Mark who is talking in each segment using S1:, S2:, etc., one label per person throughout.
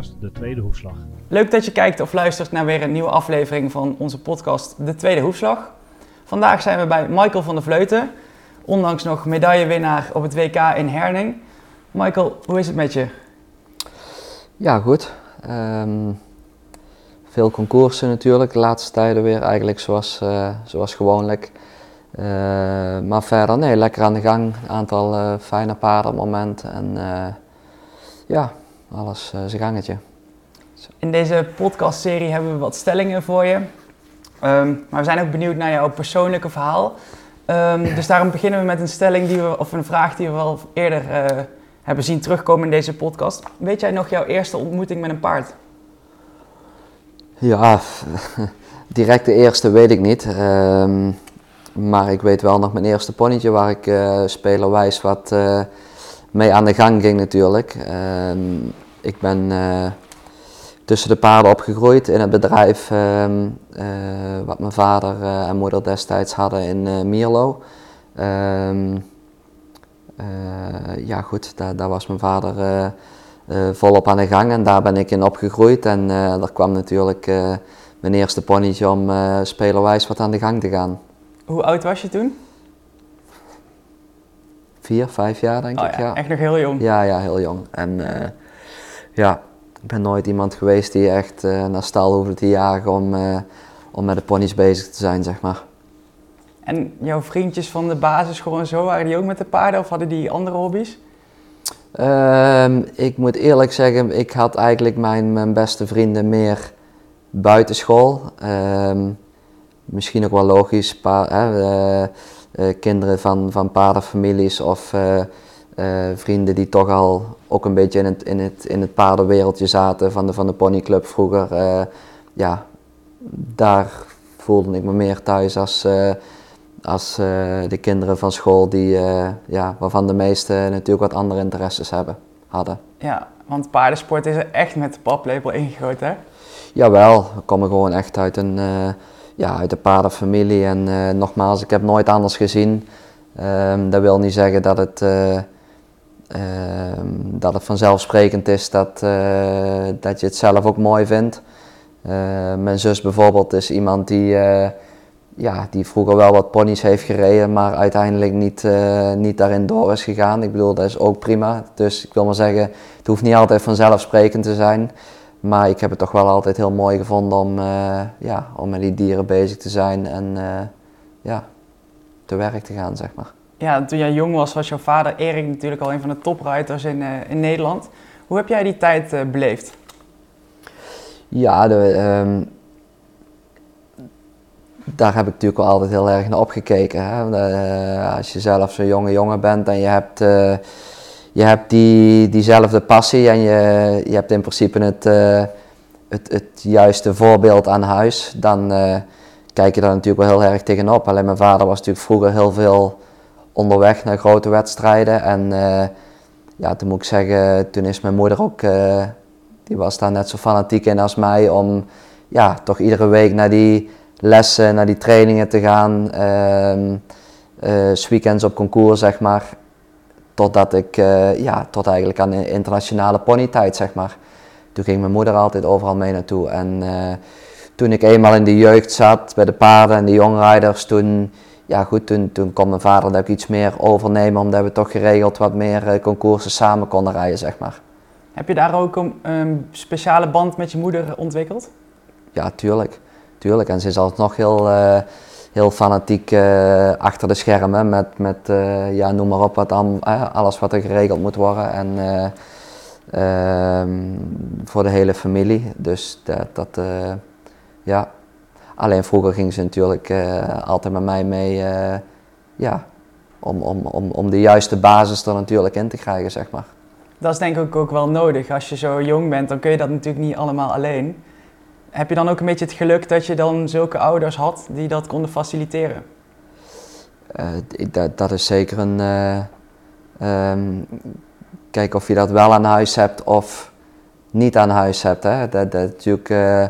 S1: podcast De Tweede Hoefslag.
S2: Leuk dat je kijkt of luistert naar weer een nieuwe aflevering van onze podcast De Tweede Hoefslag. Vandaag zijn we bij Michael van der Vleuten, ondanks nog medaillewinnaar op het WK in Herning. Michael, hoe is het met je?
S3: Ja, goed. Ehm, veel concoursen natuurlijk, de laatste tijden weer eigenlijk zoals, uh, zoals gewoonlijk. Uh, maar verder, nee, lekker aan de gang. Een aantal uh, fijne paardenmomenten en ja, alles zijn gangetje.
S2: In deze podcastserie hebben we wat stellingen voor je. Um, maar we zijn ook benieuwd naar jouw persoonlijke verhaal. Um, dus daarom beginnen we met een stelling die we, of een vraag die we wel eerder hebben zien terugkomen in deze podcast. Weet jij nog jouw eerste ontmoeting met een paard?
S3: Ja, direct de eerste weet ik niet. Um, maar ik weet wel nog mijn eerste ponytje waar ik uh, spelerwijs wat uh, mee aan de gang ging natuurlijk. Um, ik ben uh, tussen de paarden opgegroeid in het bedrijf um, wat mijn vader en moeder destijds hadden in Mierlo. ja goed, daar, daar, was mijn vader volop aan de gang en daar ben ik in opgegroeid. En daar kwam natuurlijk mijn eerste ponytje om spelerwijs wat aan de gang te gaan.
S2: Hoe oud was je toen?
S3: Vier, vijf jaar denk
S2: oh,
S3: ik. Ja.
S2: Echt nog heel jong?
S3: Ja, ja, heel jong. En uh, ja, ik ben nooit iemand geweest die echt uh, naar stal hoefde te jagen om, uh, om met de ponies bezig te zijn, zeg maar.
S2: En jouw vriendjes van de basis gewoon zo, waren die ook met de paarden of hadden die andere hobby's?
S3: Um, ik moet eerlijk zeggen, ik had eigenlijk mijn, mijn beste vrienden meer buitenschool. Um, misschien ook wel logisch, pa, uh, kinderen van, van paardenfamilies of uh, vrienden die toch al ook een beetje in het, in het, in het paardenwereldje zaten van de, van de ponyclub vroeger. ja, daar voelde ik me meer thuis als, als de kinderen van school die, ja, waarvan de meesten natuurlijk wat andere interesses hebben, hadden.
S2: Ja, want paardensport is er echt met de paplepel ingegoten hè?
S3: Jawel, we komen gewoon echt uit een ja, uit de paardenfamilie. En nogmaals, ik heb nooit anders gezien. Um, dat wil niet zeggen dat het, uh, dat het vanzelfsprekend is dat, uh, dat je het zelf ook mooi vindt. mijn zus bijvoorbeeld is iemand die, ja, die vroeger wel wat ponies heeft gereden, maar uiteindelijk niet, niet daarin door is gegaan. Ik bedoel, dat is ook prima. Dus ik wil maar zeggen, het hoeft niet altijd vanzelfsprekend te zijn. Maar ik heb het toch wel altijd heel mooi gevonden om, ja, om met die dieren bezig te zijn en ja, te werk te gaan, zeg maar.
S2: Ja, toen jij jong was, was jouw vader Erik natuurlijk al een van de topruiters in, uh, in Nederland. Hoe heb jij die tijd beleefd?
S3: Ja, de, um, daar heb ik natuurlijk wel altijd heel erg naar opgekeken. Hè? als je zelf zo'n jonge jongen bent en je hebt je hebt die, diezelfde passie en je, je hebt in principe het, het, het juiste voorbeeld aan huis, dan kijk je daar natuurlijk wel heel erg tegenop. Alleen mijn vader was natuurlijk vroeger heel veel onderweg naar grote wedstrijden. En uh, ja, toen moet ik zeggen, toen is mijn moeder ook, die was daar net zo fanatiek in als mij om ja, toch iedere week naar die lessen, naar die trainingen te gaan. Uh, weekends op concours, zeg maar. Totdat ik, ja, tot eigenlijk aan de internationale ponytijd, zeg maar. Toen ging mijn moeder altijd overal mee naartoe. En toen ik eenmaal in de jeugd zat, bij de paarden en de jongrijders, toen, ja goed, toen, toen kon mijn vader dat iets meer overnemen, omdat we toch geregeld wat meer uh, concoursen samen konden rijden, zeg maar.
S2: Heb je daar ook een speciale band met je moeder ontwikkeld?
S3: Ja, tuurlijk. tuurlijk. En ze is altijd nog heel heel fanatiek uh, achter de schermen met, met uh, ja, noem maar op, wat alles wat er geregeld moet worden. En ehm, voor de hele familie. Dus dat, dat ja. Alleen vroeger ging ze natuurlijk altijd met mij mee, ja, om, om, om, om de juiste basis er natuurlijk in te krijgen, zeg maar.
S2: Dat is denk ik ook wel nodig. Als je zo jong bent, dan kun je dat natuurlijk niet allemaal alleen. Heb je dan ook een beetje het geluk dat je dan zulke ouders had die dat konden faciliteren?
S3: Uh, dat, dat, is zeker een. Uh, um, kijk of je dat wel aan huis hebt of niet aan huis hebt. Hè. Dat, dat natuurlijk uh,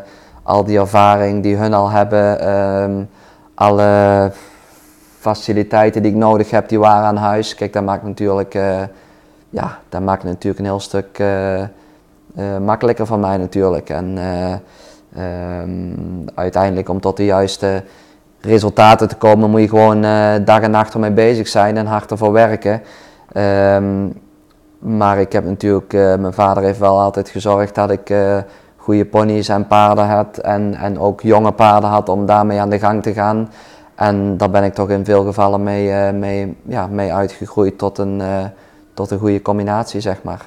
S3: al die ervaring die hun al hebben, um, alle faciliteiten die ik nodig heb, die waren aan huis. Kijk, dat maakt natuurlijk, ja, dat maakt natuurlijk een heel stuk makkelijker voor mij natuurlijk. En ehm, uiteindelijk om tot de juiste resultaten te komen moet je gewoon dag en nacht ermee bezig zijn en hard ervoor werken. Ehm, maar ik heb natuurlijk, mijn vader heeft wel altijd gezorgd dat ik goede ponies en paarden had en, en ook jonge paarden had om daarmee aan de gang te gaan. En daar ben ik toch in veel gevallen mee, uh, mee, ja, mee uitgegroeid tot een, uh, tot een goede combinatie, zeg maar.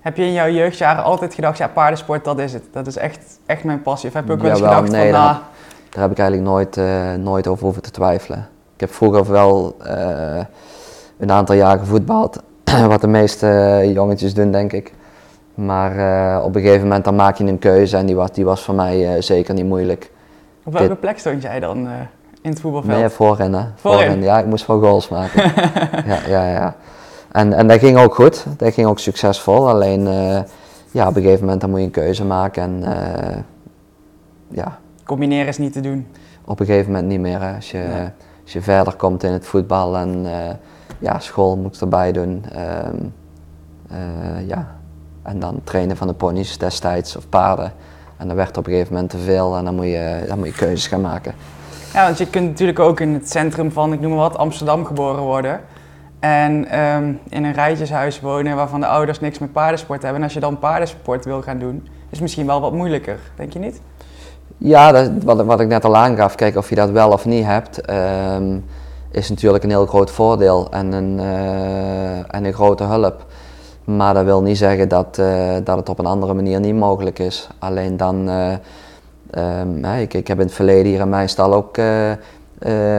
S2: Heb je in jouw jeugdjaren altijd gedacht, ja, paardensport, dat is het. Dat is echt, echt mijn passie. Of heb je ook wel eens gedacht nee, van,
S3: nou... Daar, heb ik eigenlijk nooit, uh, nooit over hoeven te twijfelen. Ik heb vroeger wel een aantal jaren gevoetbald, wat de meeste jongetjes doen, denk ik. Maar uh, op een gegeven moment dan maak je een keuze en die was, die was voor mij uh, zeker niet moeilijk.
S2: Op welke Dit... plek stond jij dan uh, in het voetbalveld?
S3: Nee, voorin hè. Voorin. Ja, ik moest wel goals maken. ja, ja, ja. En, en dat ging ook goed, dat ging ook succesvol. Alleen ja, op een gegeven moment dan moet je een keuze maken en ja.
S2: Combineren is niet te doen?
S3: Op een gegeven moment niet meer. Hè. Als, je, als je verder komt in het voetbal en ja, school moet erbij doen. Um, ja, en dan trainen van de ponies destijds of paarden. En dat werd op een gegeven moment te veel en dan moet je, dan moet je keuzes gaan maken.
S2: Ja, want je kunt natuurlijk ook in het centrum van, ik noem maar wat, Amsterdam geboren worden. En ehm, in een rijtjeshuis wonen waarvan de ouders niks met paardensport hebben. En als je dan paardensport wil gaan doen, is het misschien wel wat moeilijker, denk je niet?
S3: Ja, dat, wat, wat ik net al aangaf, kijk of je dat wel of niet hebt, ehm, is natuurlijk een heel groot voordeel en een, uh, en een grote hulp. Maar dat wil niet zeggen dat, uh, dat het op een andere manier niet mogelijk is. Alleen dan, uh, ik, ik heb in het verleden hier in mijn stal ook uh,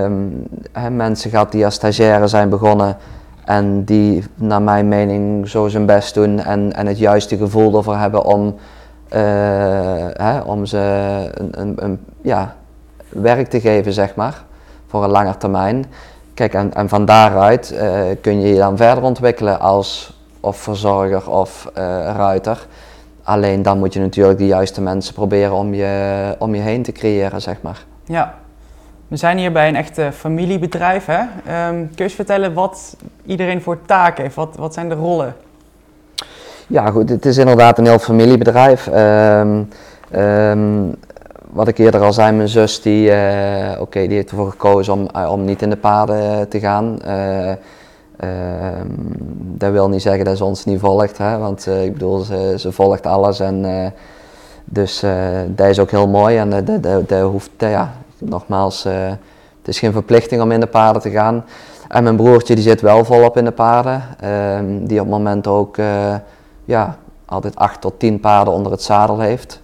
S3: um, mensen gehad die als stagiaire zijn begonnen. En die naar mijn mening zo zijn best doen en, en het juiste gevoel ervoor hebben om, om ze een, een, een, ja, werk te geven, zeg maar, voor een langer termijn. Kijk, en, en van daaruit kun je je dan verder ontwikkelen als of verzorger of uh, ruiter. Alleen dan moet je natuurlijk de juiste mensen proberen om je, om je heen te creëren, zeg maar.
S2: Ja, we zijn hier bij een echte familiebedrijf. Hè? Um, kun je eens vertellen wat iedereen voor taken heeft? Wat, wat zijn de rollen?
S3: Ja, goed, het is inderdaad een heel familiebedrijf. Um, um, wat ik eerder al zei, mijn zus die, uh, oké, die heeft ervoor gekozen om, uh, om niet in de paden te gaan. Uh, Ehm, dat wil niet zeggen dat ze ons niet volgt, hè, want uh, ik bedoel, ze, ze, volgt alles en uh, dus uh, dat is ook heel mooi en dat, hoeft, ja, nogmaals, het is geen verplichting om in de paarden te gaan. En mijn broertje die zit wel volop in de paarden, ehm, die op het moment ook ja, altijd 8 tot 10 paarden onder het zadel heeft.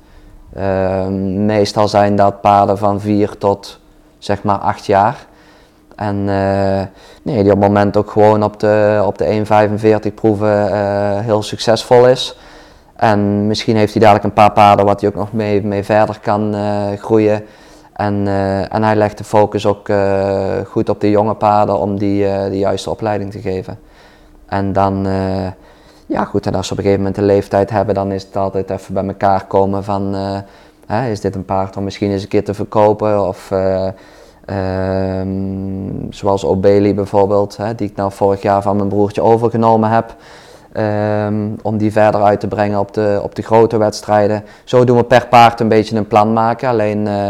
S3: Ehm, meestal zijn dat paarden van 4 tot zeg maar 8 jaar. En uh, nee, die op het moment ook gewoon op de, op de 1,45 proeven uh, heel succesvol is. En misschien heeft hij dadelijk een paar paarden wat hij ook nog mee, mee verder kan uh, groeien. En, en hij legt de focus ook goed op de jonge paarden om die de juiste opleiding te geven. En dan, ja goed, en als ze op een gegeven moment de leeftijd hebben, dan is het altijd even bij elkaar komen van, hè, is dit een paard om misschien eens een keer te verkopen of... Um, zoals O'Bailey bijvoorbeeld, hè, die ik nou vorig jaar van mijn broertje overgenomen heb. Um, om die verder uit te brengen op de, op de grote wedstrijden. Zo doen we per paard een beetje een plan maken. Alleen uh,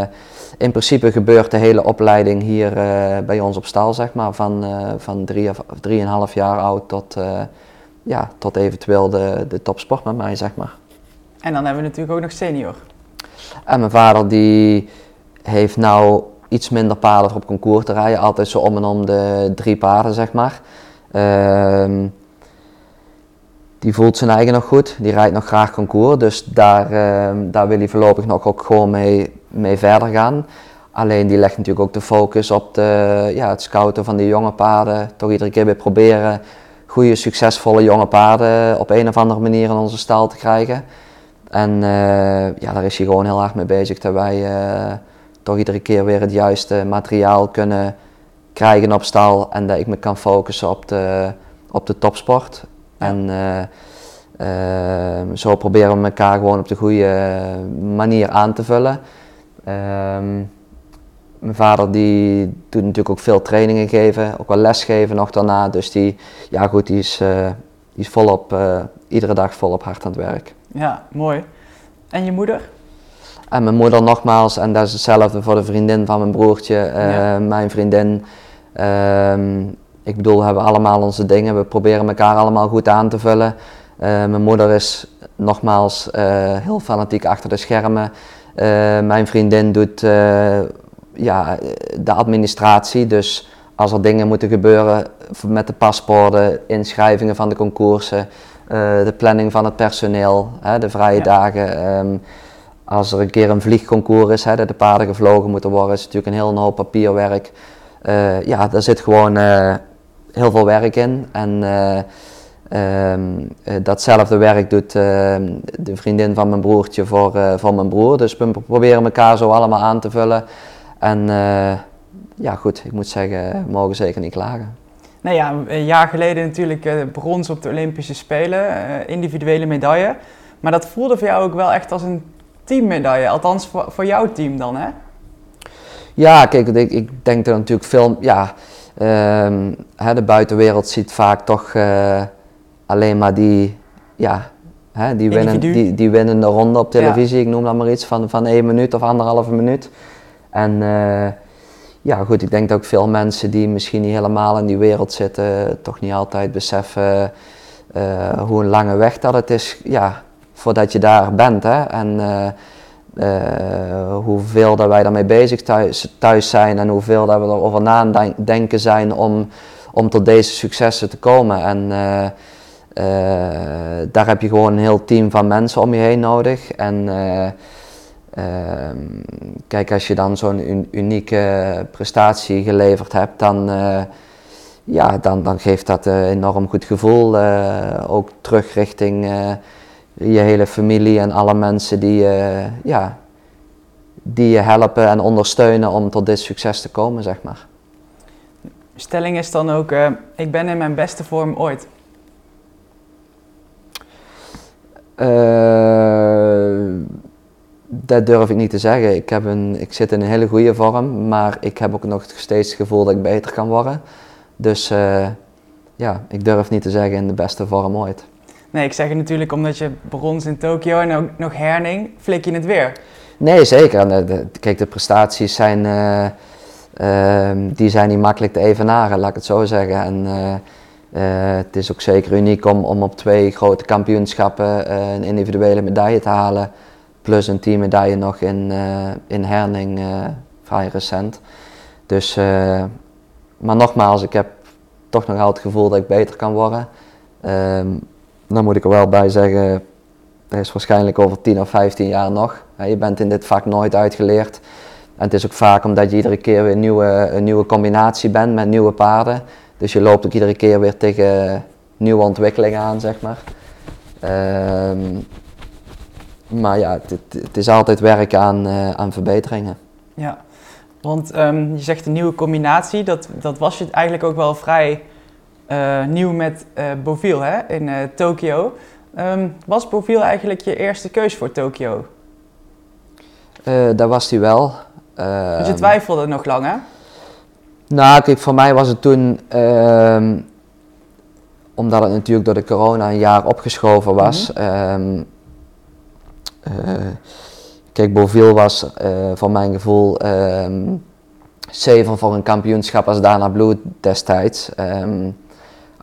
S3: in principe gebeurt de hele opleiding hier uh, bij ons op stal, zeg maar. Van, uh, van drie, of, drieënhalf jaar oud tot, ja, tot eventueel de, de topsport met mij, zeg maar.
S2: En dan hebben we natuurlijk ook nog senior.
S3: En mijn vader die heeft nou iets minder paarden op concours te rijden. Altijd zo om en om de drie paarden, zeg maar. Uh, die voelt zijn eigen nog goed. Die rijdt nog graag concours. Dus daar, uh, daar wil hij voorlopig nog ook gewoon mee, mee verder gaan. Alleen die legt natuurlijk ook de focus op de, ja, het scouten van die jonge paarden. Toch iedere keer weer proberen goede, succesvolle jonge paarden op een of andere manier in onze stal te krijgen. En uh, ja, daar is hij gewoon heel hard mee bezig. Dat wij eh, toch iedere keer weer het juiste materiaal kunnen krijgen op stal en dat ik me kan focussen op de, op de topsport. En uh, uh, zo proberen we elkaar gewoon op de goede manier aan te vullen. Ehm, mijn vader die doet natuurlijk ook veel trainingen geven, ook wel lesgeven nog daarna. Dus die, ja goed, die is, uh, die is volop, iedere dag volop hard aan het werk.
S2: Ja, mooi. En je moeder?
S3: En mijn moeder nogmaals, en dat is hetzelfde voor de vriendin van mijn broertje,
S2: Ja.
S3: mijn vriendin. Ehm, ik bedoel, we hebben allemaal onze dingen. We proberen elkaar allemaal goed aan te vullen. Eh, mijn moeder is nogmaals eh, heel fanatiek achter de schermen. Eh, mijn vriendin doet eh, ja, de administratie. Dus als er dingen moeten gebeuren met de paspoorten, inschrijvingen van de concoursen, eh, de planning van het personeel, hè, de vrije
S2: Ja.
S3: dagen. ehm, als er een keer een vliegconcours is, dat de paarden gevlogen moeten worden, is natuurlijk een heel hoop papierwerk. Eh, ja, daar zit gewoon eh, heel veel werk in. En eh, ehm, eh, datzelfde werk doet de vriendin van mijn broertje voor, voor mijn broer. Dus we proberen elkaar zo allemaal aan te vullen. En ja, goed, ik moet zeggen, we mogen zeker niet klagen.
S2: Nou ja, een jaar geleden natuurlijk brons op de Olympische Spelen, individuele medaille. Maar dat voelde voor jou ook wel echt als een teammedaille, althans voor, voor jouw team dan, hè?
S3: Ja, kijk, ik, ik denk dat natuurlijk veel, ja, ehm, hè, de buitenwereld ziet vaak toch eh, alleen maar die, ja, hè, die, winnen, die, die winnende ronde op
S2: Ja.
S3: televisie, ik noem dat maar iets, van, van één minuut of anderhalve minuut. En eh, ja, goed, ik denk dat ook veel mensen die misschien niet helemaal in die wereld zitten, toch niet altijd beseffen eh, hoe een lange weg dat het is, ja, voordat je daar bent. Hè? En eh, eh, hoeveel dat wij daarmee bezig thuis, zijn en hoeveel dat we erover nadenken zijn om, om tot deze successen te komen. En eh, daar heb je gewoon een heel team van mensen om je heen nodig. En eh, ehm, kijk, als je dan zo'n un- unieke prestatie geleverd hebt, dan, ja, dan, dan geeft dat een enorm goed gevoel. ook terug richting je hele familie en alle mensen die, eh, ja, die je helpen en ondersteunen om tot dit succes te komen, zeg maar.
S2: Stelling is dan ook, eh, ik ben in mijn beste vorm ooit.
S3: Eh, dat durf ik niet te zeggen. Ik, heb een, ik zit in een hele goede vorm, maar ik heb ook nog steeds het gevoel dat ik beter kan worden. Dus ja, ik durf niet te zeggen in de beste vorm ooit.
S2: Nee, ik zeg het natuurlijk omdat je brons in Tokio en ook nog herning, flik je het weer.
S3: Nee, zeker. En de, kijk, de prestaties zijn, eh, ehm, die zijn niet makkelijk te evenaren, laat ik het zo zeggen. En eh, eh, het is ook zeker uniek om, om op twee grote kampioenschappen eh, een individuele medaille te halen. Plus een teammedaille nog in, eh, in Herning, eh, vrij recent. Dus, eh, maar nogmaals, ik heb toch nog altijd het gevoel dat ik beter kan worden. Ehm, dan moet ik er wel bij zeggen, dat is waarschijnlijk over 10 of 15 jaar nog. Je bent in dit vak nooit uitgeleerd. En het is ook vaak omdat je iedere keer weer een nieuwe, een nieuwe combinatie bent met nieuwe paarden. Dus je loopt ook iedere keer weer tegen nieuwe ontwikkelingen aan, zeg maar. Ehm, maar ja, het, het- is altijd werken aan, eh, aan verbeteringen.
S2: Ja, want ehm, je zegt een nieuwe combinatie, dat, dat was je eigenlijk ook wel vrij eh, nieuw met Bovil hè, in eh Tokio. Ehm, was Bovil eigenlijk je eerste keus voor Tokio?
S3: Daar was hij wel.
S2: Dus je
S3: Ehm,
S2: twijfelde nog lang hè?
S3: Nou, kijk, voor mij was het toen, ehm, omdat het natuurlijk door de corona een jaar opgeschoven was. eh, kijk, Bovil was voor mijn gevoel zeven voor een kampioenschap als Dana Blue destijds.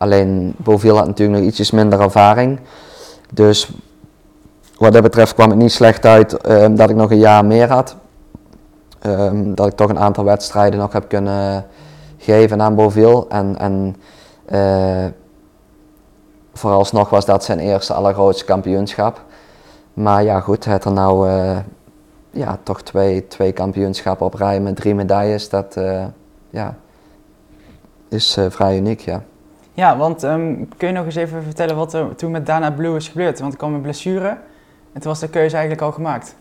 S3: Alleen Bovil had natuurlijk nog ietsjes minder ervaring. Dus wat dat betreft kwam het niet slecht uit ehm, dat ik nog een jaar meer had. Ehm, dat ik toch een aantal wedstrijden nog heb kunnen geven aan Bovil. En, en eh, vooralsnog was dat zijn eerste allergrootste kampioenschap. Maar ja, goed, het er nou eh, ja, toch twee, twee kampioenschappen op rij met drie medailles. Dat eh, ja, is vrij uniek, ja.
S2: Ja, want ehm, kun je nog eens even vertellen wat er toen met Dana Blue is gebeurd? Want er kwam een blessure en toen was de keuze eigenlijk al gemaakt.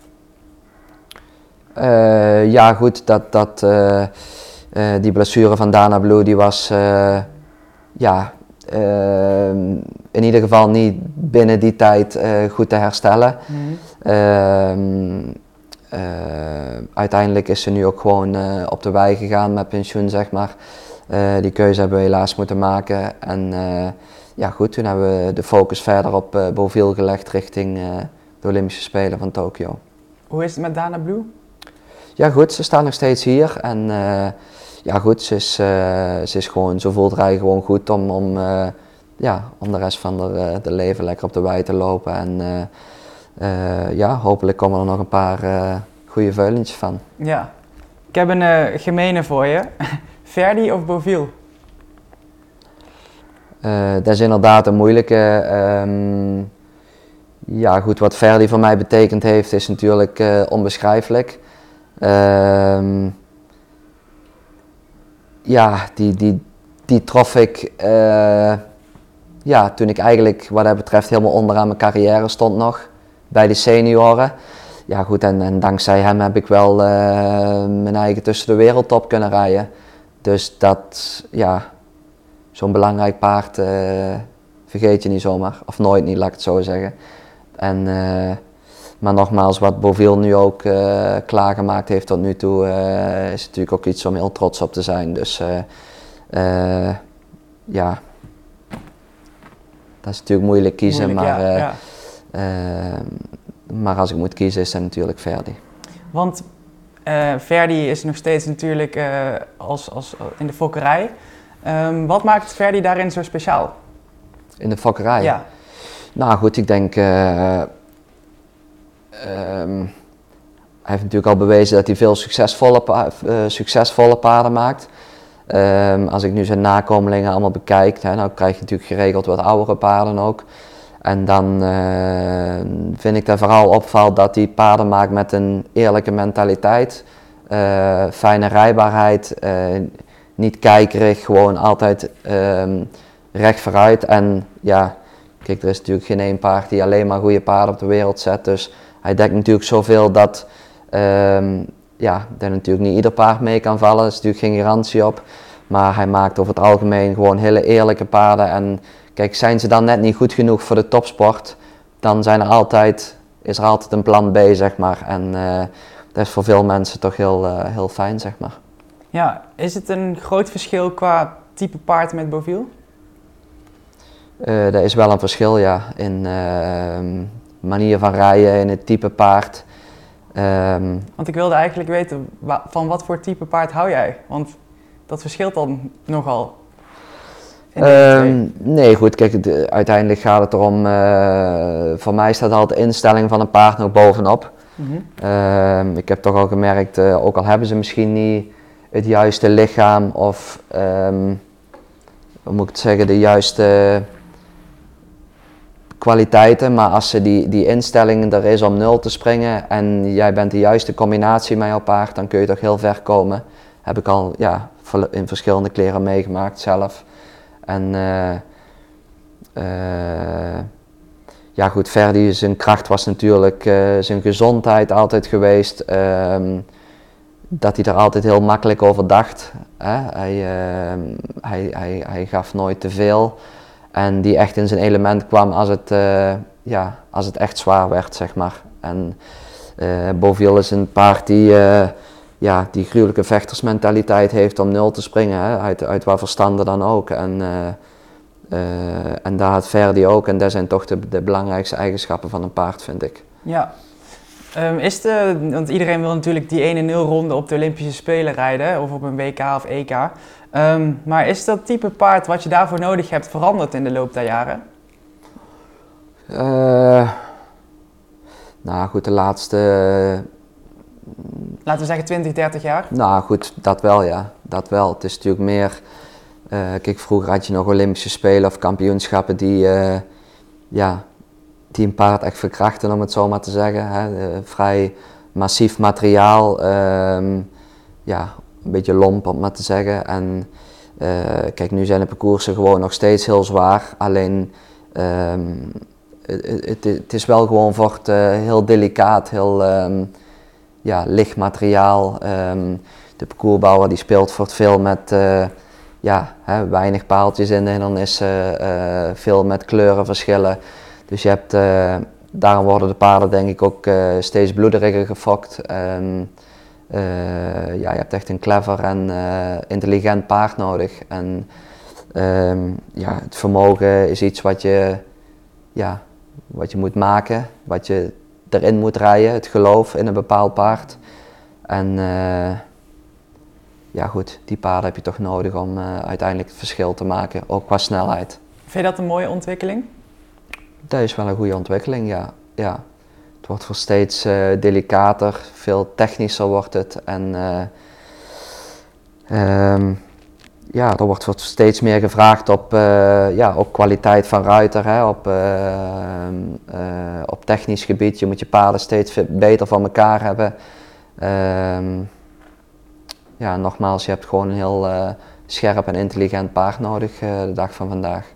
S3: Eh, ja, goed, dat, dat, eh, eh, die blessure van Dana Blue die was ja, eh, in ieder geval niet binnen die tijd goed te herstellen. Ehm, eh, uiteindelijk is ze nu ook gewoon op de wei gegaan met pensioen, zeg maar. Die keuze hebben we helaas moeten maken. En ja, goed, toen hebben we de focus verder op uh, Beauville gelegd richting de Olympische Spelen van Tokio.
S2: Hoe is het met Dana Blue?
S3: Ja, goed, ze staat nog steeds hier. En ja, goed, ze is, ze is gewoon, ze voelt gewoon goed om, om, ja, om de rest van de, de leven lekker op de wei te lopen. En ja, hopelijk komen er nog een paar goede veulentjes van.
S2: Ja. Ik heb een gemene voor je. Verdi of Beauville?
S3: Uh, dat is inderdaad een moeilijke. Um, ja, goed, wat Verdi voor mij betekend heeft, is natuurlijk uh, onbeschrijfelijk. Um, ja, die, die, die trof ik ja, toen ik eigenlijk wat dat betreft helemaal onderaan mijn carrière stond nog bij de senioren ja goed, en, en dankzij hem heb ik wel mijn eigen tussen de wereldtop kunnen rijden. Dus dat, ja, zo'n belangrijk paard uh, vergeet je niet zomaar. Of nooit niet, laat ik het zo zeggen. En, uh, maar nogmaals, wat Beauville nu ook klaargemaakt heeft tot nu toe, is natuurlijk ook iets om heel trots op te zijn. Dus ja, dat is natuurlijk moeilijk kiezen,
S2: moeilijk,
S3: maar...
S2: Ja,
S3: ja maar als ik moet kiezen is dat natuurlijk Verdi.
S2: Want uh, Verdi is nog steeds natuurlijk uh, als, als in de fokkerij. Um, wat maakt Verdi daarin zo speciaal?
S3: In de fokkerij?
S2: Ja.
S3: Nou goed, ik denk... Uh, um, hij heeft natuurlijk al bewezen dat hij veel succesvolle, pa succesvolle paarden maakt. Um, als ik nu zijn nakomelingen allemaal bekijk, hè, nou krijg je natuurlijk geregeld wat oudere paarden ook. En dan uh, vind ik dat vooral opvalt dat hij paarden maakt met een eerlijke mentaliteit, uh, fijne rijbaarheid, uh, niet kijkerig, gewoon altijd um, recht vooruit. En ja, kijk, er is natuurlijk geen één paard die alleen maar goede paarden op de wereld zet. Dus hij dekt natuurlijk zoveel dat, um, ja, dat natuurlijk niet ieder paard mee kan vallen. Er is natuurlijk geen garantie op. Maar hij maakt over het algemeen gewoon hele eerlijke paarden. En Kijk, zijn ze dan net niet goed genoeg voor de topsport, dan zijn er altijd, is er altijd een plan B, zeg maar. En uh, dat is voor veel mensen toch heel, uh, heel fijn, zeg maar.
S2: Ja, is het een groot verschil qua type paard met Beauville?
S3: Uh, dat is wel een verschil, ja. In ehm, manier van rijden, in het type paard.
S2: Um, Want ik wilde eigenlijk weten, van wat voor type paard hou jij? Want dat verschilt dan nogal.
S3: Um, nee, goed, kijk, uiteindelijk gaat het erom, uh, voor mij staat altijd de instelling van een paard nog bovenop. Mm -hmm. um, ik heb toch al gemerkt, uh, ook al hebben ze misschien niet het juiste lichaam of, um, hoe moet ik het zeggen, de juiste kwaliteiten, maar als ze die, die instelling er is om nul te springen en jij bent de juiste combinatie met jouw paard, dan kun je toch heel ver komen. Heb ik al ja, in verschillende kleren meegemaakt zelf. En uh, uh, ja goed, Verdi, zijn kracht was natuurlijk uh, zijn gezondheid altijd geweest. Um, dat hij er altijd heel makkelijk over dacht. Hè? Hij, ehm, hij, hij, hij gaf nooit te veel. En die echt in zijn element kwam als het, ja, als het echt zwaar werd, zeg maar. En Beauville is een paard die ja, die gruwelijke vechtersmentaliteit heeft om nul te springen, hè, uit, uit waar verstanden dan ook. En, uh, uh, en daar had Verdi ook, en dat zijn toch de, de belangrijkste eigenschappen van een paard, vind ik.
S2: Ja. Um, is de, want iedereen wil natuurlijk die 1-0 ronde op de Olympische Spelen rijden, of op een WK of EK. Um, ehm, maar is dat type paard wat je daarvoor nodig hebt veranderd in de loop der jaren?
S3: Uh, nou goed, de laatste
S2: Laten we zeggen 20, 30 jaar?
S3: Nou goed, dat wel ja. Dat wel. Het is natuurlijk meer. Uh, kijk, vroeger had je nog Olympische Spelen of kampioenschappen die, uh, ja, die een paard echt verkrachten, om het zo maar te zeggen. Hè. Uh, vrij massief materiaal. Um, ja, een beetje lomp om maar te zeggen. En kijk, nu zijn de parcoursen gewoon nog steeds heel zwaar. Alleen. Um, het, het, is wel gewoon heel delicaat, heel. Um, ja, licht materiaal. Um, de parcoursbouwer die speelt voor het veel met uh, ja, hè, weinig paaltjes in en dan is uh, veel met kleurenverschillen. Dus je hebt, daarom worden de paarden denk ik ook steeds bloederiger gefokt. Um, ja, je hebt echt een clever en intelligent paard nodig. En ehm, ja, het vermogen is iets wat je, ja, wat je moet maken, wat je erin moet rijden, het geloof in een bepaald paard. En ja goed, die paarden heb je toch nodig om uiteindelijk het verschil te maken, ook qua snelheid.
S2: Vind je dat een mooie ontwikkeling?
S3: Dat is wel een goede ontwikkeling, ja. ja. Het wordt voor steeds uh, delicater, veel technischer wordt het. En um, ja, er wordt steeds meer gevraagd op, uh, ja, op kwaliteit van ruiter, hè, op, ehm, op technisch gebied. Je moet je paarden steeds beter van elkaar hebben. Um, ja, nogmaals, je hebt gewoon een heel scherp en intelligent paard nodig de dag van vandaag.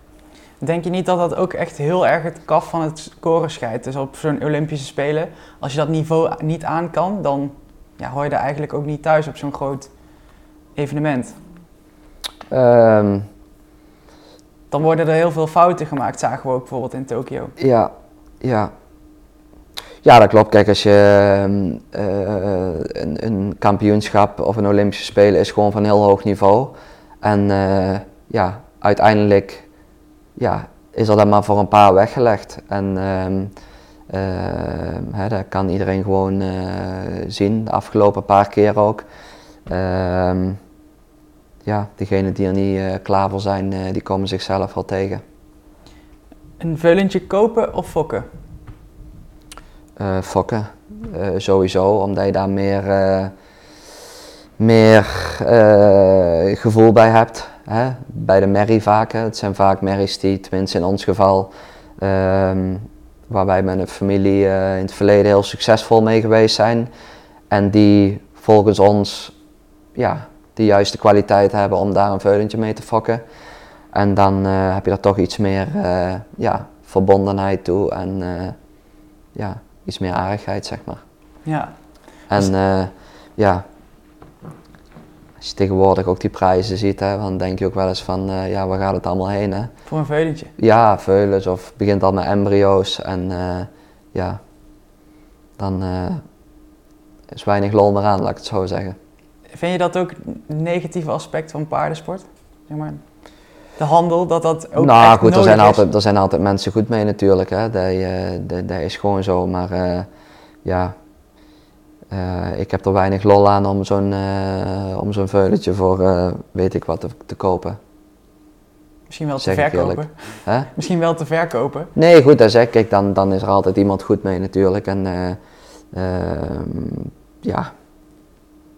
S2: Denk je niet dat dat ook echt heel erg het kaf van het scoren scheidt? Dus op zo'n Olympische Spelen, als je dat niveau niet aan kan, dan ja, hoor je er eigenlijk ook niet thuis op zo'n groot evenement. Um, dan worden er heel veel fouten gemaakt, zagen we ook bijvoorbeeld in Tokio.
S3: Ja, ja. Ja, dat klopt. Kijk, als je uh, een, een, kampioenschap of een Olympische Spelen is gewoon van heel hoog niveau. En uh, ja, uiteindelijk ja, is er dan maar voor een paar weggelegd. En um, hè, dat kan iedereen gewoon uh, zien, de afgelopen paar keer ook. Ja, degenen die er niet uh, klaar voor zijn, uh, die komen zichzelf wel tegen.
S2: Een veulentje kopen of fokken?
S3: fokken, sowieso, omdat je daar meer, meer gevoel bij hebt hè, bij de merrie vaak. Het zijn vaak merries die, tenminste in ons geval, um, waar wij met een familie uh, in het verleden heel succesvol mee geweest zijn. En die volgens ons ja, de juiste kwaliteit hebben om daar een veulentje mee te fokken. En dan uh, heb je er toch iets meer uh, ja, verbondenheid toe en ja, iets meer aardigheid, zeg maar.
S2: Ja.
S3: En ja, als je tegenwoordig ook die prijzen ziet, hè, dan denk je ook wel eens van, uh, ja, waar gaat het allemaal heen? Hè?
S2: Voor een veulentje?
S3: Ja, veulens of begint al met embryo's en uh, ja, dan uh, is weinig lol meer aan, laat ik het zo zeggen.
S2: Vind je dat ook een negatieve aspect van paardensport? Zeg maar, de handel, dat dat ook
S3: nou,
S2: echt
S3: goed,
S2: er
S3: zijn,
S2: is?
S3: altijd, er zijn altijd mensen goed mee natuurlijk, hè. Dat, dat, dat is gewoon zo, maar ja uh, ik heb er weinig lol aan om zo'n uh, om zo'n veulentje voor uh, weet ik wat te, te, kopen.
S2: Misschien wel te verkopen. Misschien wel te verkopen.
S3: Nee, goed, dat zeg ik. Kijk, dan, dan is er altijd iemand goed mee natuurlijk. En ja,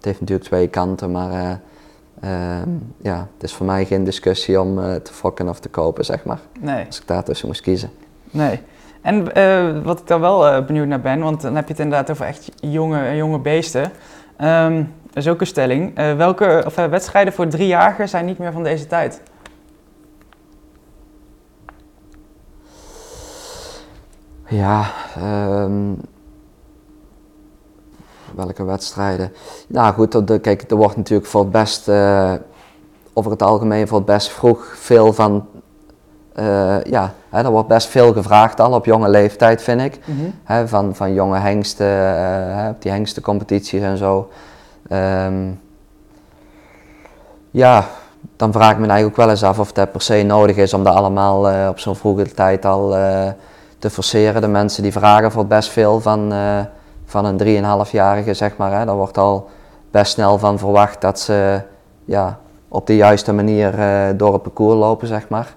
S3: het heeft natuurlijk twee kanten, maar ja, het is voor mij geen discussie om te fokken of te kopen, zeg maar.
S2: Nee.
S3: Als ik daar tussen moest kiezen.
S2: Nee. En uh, wat ik daar wel uh, benieuwd naar ben, want dan heb je het inderdaad over echt jonge, jonge beesten. Um, dat is ook een stelling. Uh, welke of, wedstrijden voor driejarigen zijn niet meer van deze tijd?
S3: Ja, um, welke wedstrijden? Nou goed, de, kijk, er wordt natuurlijk voor het best, over het algemeen voor het best vroeg veel van uh, ja, hè, er wordt best veel gevraagd al op jonge leeftijd, vind ik. Mm -hmm. hè, van, van jonge hengsten, uh, die hengstencompetities en zo. Um, ja, dan vraag ik me eigenlijk ook wel eens af of dat per se nodig is om dat allemaal uh, op zo'n vroege tijd al te forceren. De mensen die vragen voor best veel van, van een 3,5-jarige, zeg maar. Hè. Daar wordt al best snel van verwacht dat ze ja, op de juiste manier door het parcours lopen, zeg maar.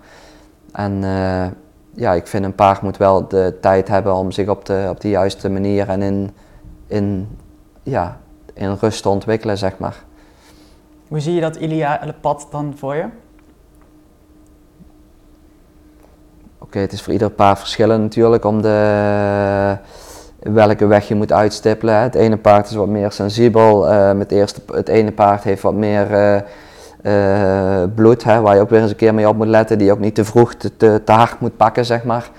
S3: En uh, ja, ik vind een paard moet wel de tijd hebben om zich op de, op de juiste manier en in, in, ja, in rust te ontwikkelen, zeg maar.
S2: Hoe zie je dat ideale pad dan voor je?
S3: Oké, okay, het is voor ieder paard verschillend natuurlijk om de, welke weg je moet uitstippelen. Het ene paard is wat meer sensibel, het, eerste, het ene paard heeft wat meer... Uh, uh, bloed, hè, waar je ook weer eens een keer mee op moet letten, die ook niet te vroeg te, te, hard moet pakken, zeg maar.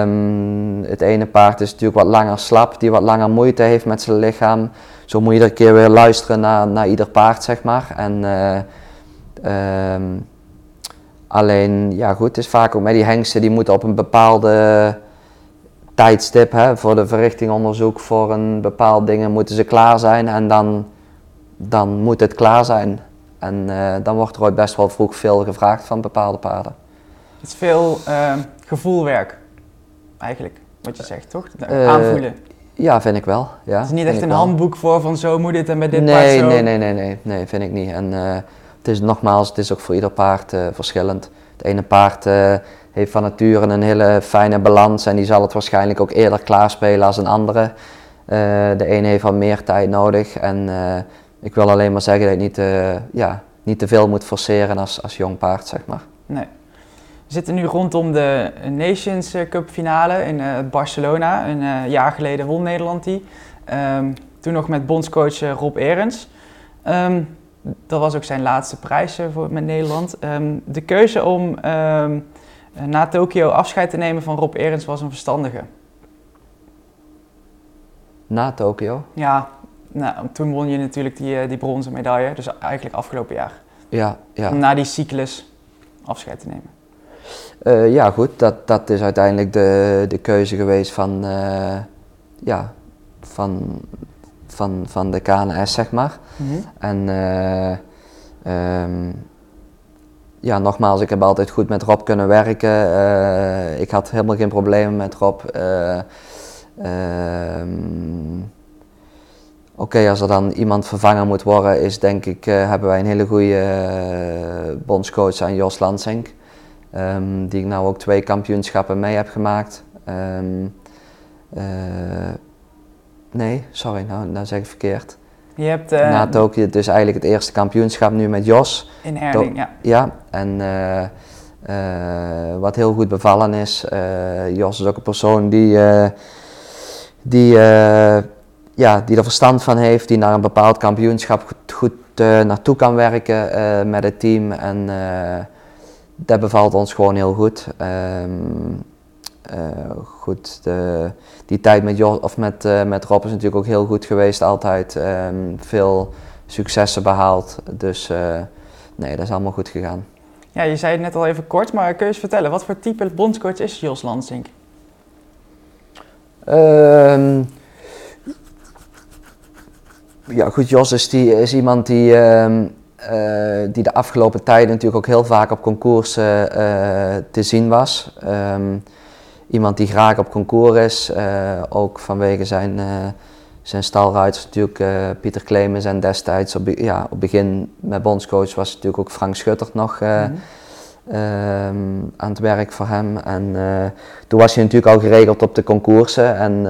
S3: Um, het ene paard is natuurlijk wat langer slap, die wat langer moeite heeft met zijn lichaam. Zo moet je iedere keer weer luisteren naar, naar ieder paard, zeg maar. En, um, alleen, ja goed, het is vaak ook met die hengsten, die moeten op een bepaalde tijdstip hè, voor de verrichtingonderzoek voor een bepaald dingen moeten ze klaar zijn en dan, dan moet het klaar zijn. En eh, dan wordt er ooit best wel vroeg veel gevraagd van bepaalde paarden.
S2: Het is veel uh, gevoelwerk, eigenlijk, wat je zegt, toch?
S3: Uh,
S2: Aanvoelen.
S3: Ja, vind ik wel. Ja,
S2: het is niet echt een
S3: wel.
S2: handboek voor van zo moet dit en bij dit
S3: nee,
S2: paard zo.
S3: Nee, nee, nee, nee, nee, vind ik niet. En uh, het is nogmaals, het is ook voor ieder paard verschillend. Het ene paard heeft van nature een hele fijne balans en die zal het waarschijnlijk ook eerder klaarspelen als een andere. de ene heeft wat meer tijd nodig en ik wil alleen maar zeggen dat je niet, ja, niet te veel moet forceren als, als jong paard, zeg maar.
S2: Nee. We zitten nu rondom de Nations Cup finale in uh, Barcelona. Een uh, jaar geleden won Nederland die. Um, toen nog met bondscoach uh, Rob Erens. Um, dat was ook zijn laatste prijs voor, met Nederland. Um, de keuze om na Tokio afscheid te nemen van Rob Erens was een verstandige.
S3: Na Tokio?
S2: Ja, nou, toen won je natuurlijk die, die bronzen medaille. Dus eigenlijk afgelopen jaar.
S3: Ja, ja.
S2: Om na die cyclus afscheid te nemen.
S3: Uh, ja, goed, dat, dat is uiteindelijk de, de keuze geweest van, uh, ja, van, van, van de KNS, zeg maar.
S2: Mhm.
S3: En uh, um, ja, nogmaals, ik heb altijd goed met Rob kunnen werken. ik had helemaal geen problemen met Rob. Um, Oké, okay, als er dan iemand vervangen moet worden, is denk ik, hebben wij een hele goede bondscoach aan Jos Lansink. Um, die ik nou ook twee kampioenschappen mee heb gemaakt. Uh, nee, sorry, nou, nou zeg ik verkeerd.
S2: Je hebt... Uh,
S3: Na Tokio dus eigenlijk het eerste kampioenschap nu met Jos.
S2: In Herning, ja.
S3: Ja, en uh, wat heel goed bevallen is, Jos is ook een persoon die, die, ja, die er verstand van heeft, die naar een bepaald kampioenschap goed, goed naartoe kan werken met het team. En dat bevalt ons gewoon heel goed. Um, uh, goed, de, die tijd met, Jos, of met, uh, met Rob is natuurlijk ook heel goed geweest altijd. Um, veel successen behaald. Dus uh, nee, dat is allemaal goed gegaan.
S2: Ja, je zei het net al even kort, maar kun je eens vertellen, wat voor type bondscoach is Jos Lansink?
S3: Um, ja, goed, Jos is, die, is iemand die... Uh, die de afgelopen tijden natuurlijk ook heel vaak op concours uh, te zien was. Um, iemand die graag op concours is, uh, ook vanwege zijn, zijn stalruiters natuurlijk. Pieter Clemens en destijds op, ja, op begin met bondscoach was natuurlijk ook Frank Schutter nog mm -hmm. um, aan het werk voor hem. En toen was hij natuurlijk al geregeld op de concoursen en